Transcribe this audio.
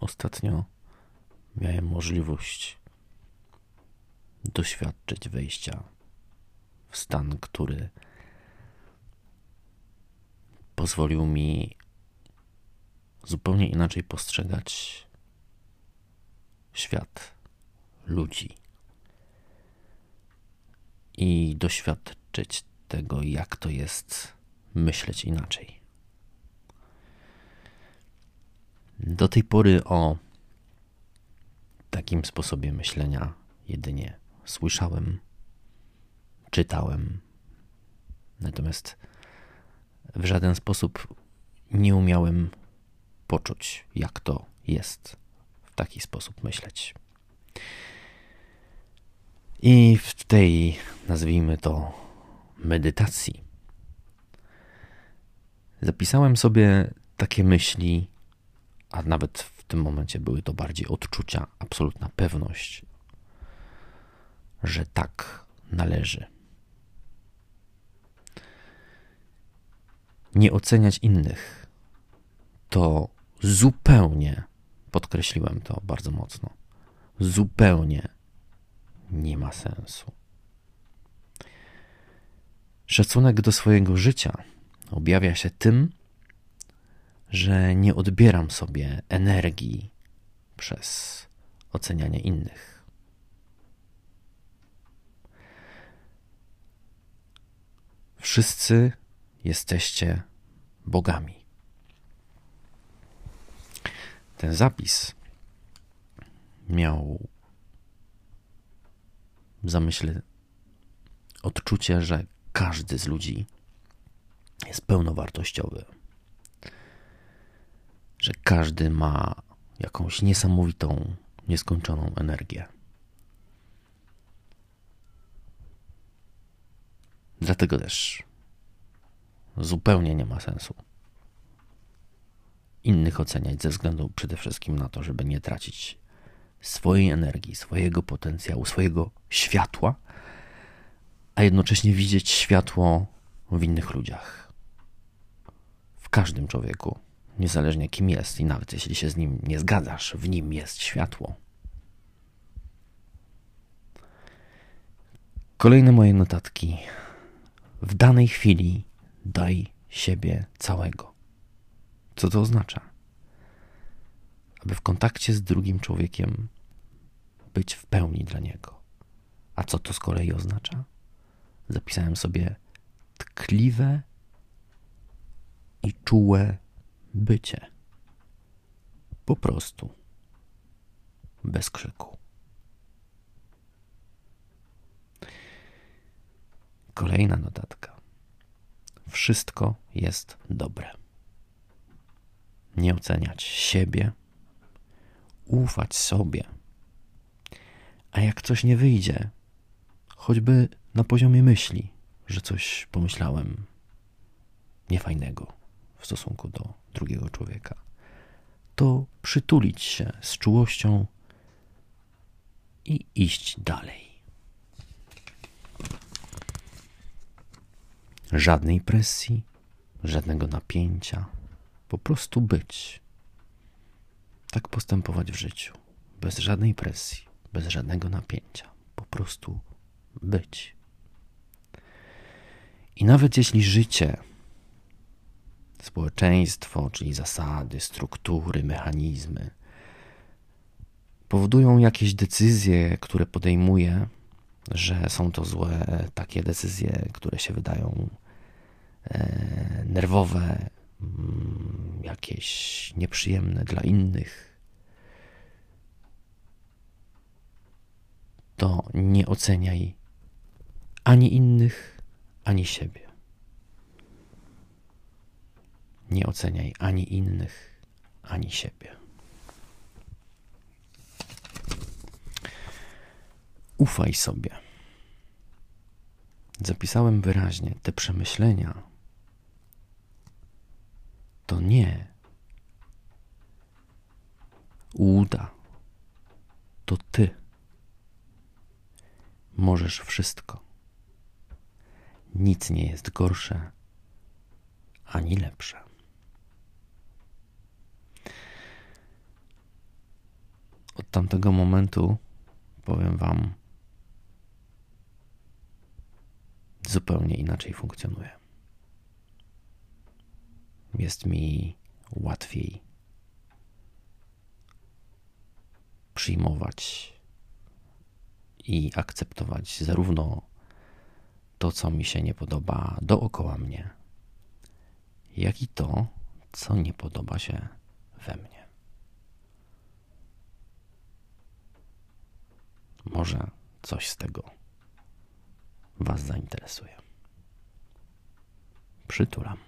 ostatnio miałem możliwość doświadczyć wejścia w stan, który pozwolił mi zupełnie inaczej postrzegać świat, ludzi i doświadczyć tego, jak to jest myśleć inaczej. Do tej pory o takim sposobie myślenia jedynie słyszałem, czytałem, natomiast w żaden sposób nie umiałem poczuć, jak to jest w taki sposób myśleć. I w tej, nazwijmy to, medytacji, zapisałem sobie takie myśli, a nawet w tym momencie były to bardziej odczucia, absolutna pewność, że tak należy. Nie oceniać innych to zupełnie, podkreśliłem to bardzo mocno, zupełnie nie ma sensu. Szacunek do swojego życia objawia się tym, że nie odbieram sobie energii przez ocenianie innych. Wszyscy jesteście bogami. Ten zapis miał w zamyśle odczucie, że każdy z ludzi jest pełnowartościowy. Że każdy ma jakąś niesamowitą, nieskończoną energię. Dlatego też zupełnie nie ma sensu innych oceniać ze względu przede wszystkim na to, żeby nie tracić swojej energii, swojego potencjału, swojego światła, a jednocześnie widzieć światło w innych ludziach. W każdym człowieku, niezależnie kim jest, i nawet jeśli się z nim nie zgadzasz, w nim jest światło. Kolejne moje notatki. W danej chwili daj siebie całego. Co to oznacza? Aby w kontakcie z drugim człowiekiem być w pełni dla niego. A co to z kolei oznacza? Zapisałem sobie tkliwe i czułe bycie. Po prostu. Bez krzyku. Kolejna notatka. Wszystko jest dobre nie oceniać siebie, ufać sobie. A jak coś nie wyjdzie, choćby na poziomie myśli, że coś pomyślałem niefajnego w stosunku do drugiego człowieka, to przytulić się z czułością i iść dalej. Żadnej presji, żadnego napięcia po prostu być. Tak postępować w życiu, bez żadnej presji, bez żadnego napięcia. Po prostu być. I nawet jeśli życie, społeczeństwo, czyli zasady, struktury, mechanizmy, powodują jakieś decyzje, które podejmuję, że są to złe takie decyzje, które się wydają e, nerwowe, Mm, jakieś nieprzyjemne dla innych, to nie oceniaj ani innych, ani siebie. Nie oceniaj ani innych, ani siebie. Ufaj sobie. Zapisałem wyraźnie te przemyślenia to nie uda. To ty możesz wszystko. Nic nie jest gorsze ani lepsze. Od tamtego momentu powiem Wam, zupełnie inaczej funkcjonuję. Jest mi łatwiej przyjmować i akceptować zarówno to, co mi się nie podoba dookoła mnie, jak i to, co nie podoba się we mnie. Może coś z tego Was zainteresuje. Przytulam.